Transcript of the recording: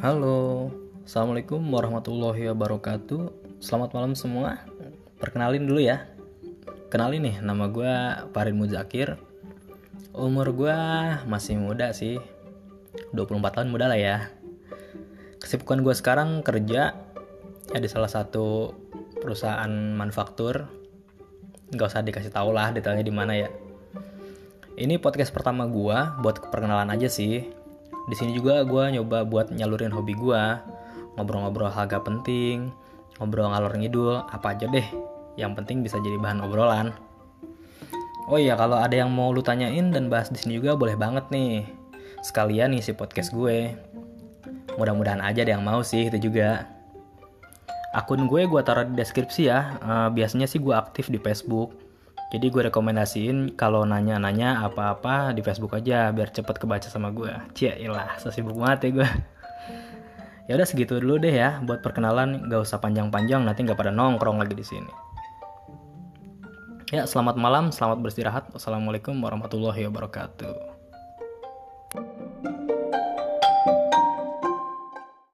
Halo, Assalamualaikum warahmatullahi wabarakatuh. Selamat malam semua. Perkenalin dulu ya. Kenalin nih, nama gue Farid Muzakir. Umur gue masih muda sih. 24 tahun muda lah ya. Kesibukan gue sekarang kerja ya di salah satu perusahaan manufaktur. Gak usah dikasih tau lah detailnya di mana ya. Ini podcast pertama gue buat perkenalan aja sih di sini juga gue nyoba buat nyalurin hobi gue ngobrol-ngobrol hal gak penting ngobrol ngalor ngidul apa aja deh. Yang penting bisa jadi bahan obrolan. Oh iya kalau ada yang mau lu tanyain dan bahas di sini juga boleh banget nih. Sekalian ngisi podcast gue. Mudah-mudahan aja ada yang mau sih itu juga. Akun gue gue taruh di deskripsi ya. Uh, biasanya sih gue aktif di Facebook jadi gue rekomendasiin kalau nanya-nanya apa-apa di Facebook aja biar cepet kebaca sama gue. Cia ilah, sesibuk banget ya gue. ya udah segitu dulu deh ya buat perkenalan, gak usah panjang-panjang nanti gak pada nongkrong lagi di sini. Ya, selamat malam, selamat beristirahat. Wassalamualaikum warahmatullahi wabarakatuh.